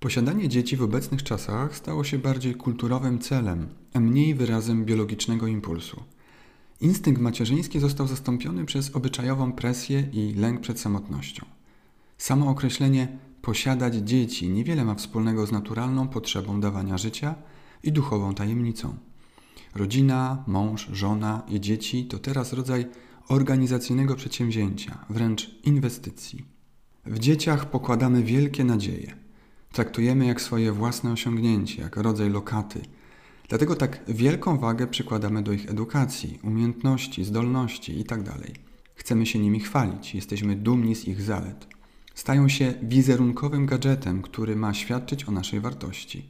Posiadanie dzieci w obecnych czasach stało się bardziej kulturowym celem, a mniej wyrazem biologicznego impulsu. Instynkt macierzyński został zastąpiony przez obyczajową presję i lęk przed samotnością. Samo określenie posiadać dzieci niewiele ma wspólnego z naturalną potrzebą dawania życia i duchową tajemnicą. Rodzina, mąż, żona i dzieci to teraz rodzaj organizacyjnego przedsięwzięcia, wręcz inwestycji. W dzieciach pokładamy wielkie nadzieje. Traktujemy jak swoje własne osiągnięcie, jak rodzaj lokaty. Dlatego tak wielką wagę przykładamy do ich edukacji, umiejętności, zdolności itd. Chcemy się nimi chwalić, jesteśmy dumni z ich zalet. Stają się wizerunkowym gadżetem, który ma świadczyć o naszej wartości.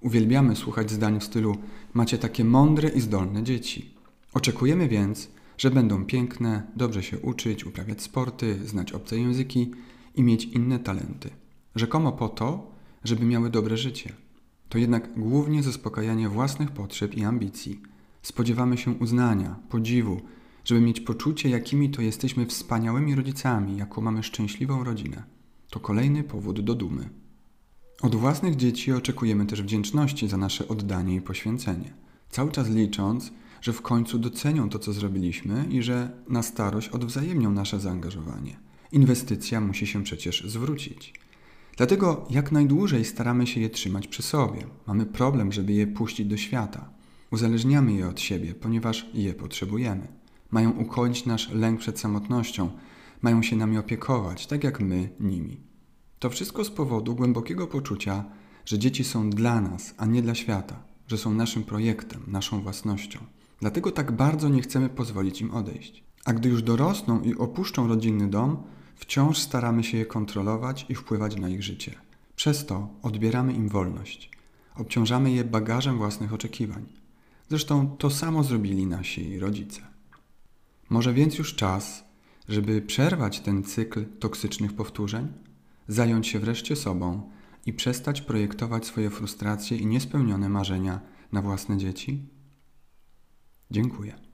Uwielbiamy słuchać zdań w stylu: Macie takie mądre i zdolne dzieci. Oczekujemy więc, że będą piękne, dobrze się uczyć, uprawiać sporty, znać obce języki i mieć inne talenty. Rzekomo po to, żeby miały dobre życie. To jednak głównie zaspokajanie własnych potrzeb i ambicji. Spodziewamy się uznania, podziwu, żeby mieć poczucie, jakimi to jesteśmy wspaniałymi rodzicami, jaką mamy szczęśliwą rodzinę. To kolejny powód do dumy. Od własnych dzieci oczekujemy też wdzięczności za nasze oddanie i poświęcenie, cały czas licząc, że w końcu docenią to, co zrobiliśmy i że na starość odwzajemnią nasze zaangażowanie. Inwestycja musi się przecież zwrócić. Dlatego jak najdłużej staramy się je trzymać przy sobie. Mamy problem, żeby je puścić do świata. Uzależniamy je od siebie, ponieważ je potrzebujemy. Mają ukoić nasz lęk przed samotnością, mają się nami opiekować, tak jak my nimi. To wszystko z powodu głębokiego poczucia, że dzieci są dla nas, a nie dla świata, że są naszym projektem, naszą własnością. Dlatego tak bardzo nie chcemy pozwolić im odejść. A gdy już dorosną i opuszczą rodzinny dom, wciąż staramy się je kontrolować i wpływać na ich życie. Przez to odbieramy im wolność. Obciążamy je bagażem własnych oczekiwań. Zresztą to samo zrobili nasi rodzice. Może więc już czas, żeby przerwać ten cykl toksycznych powtórzeń, zająć się wreszcie sobą i przestać projektować swoje frustracje i niespełnione marzenia na własne dzieci? Dziękuję.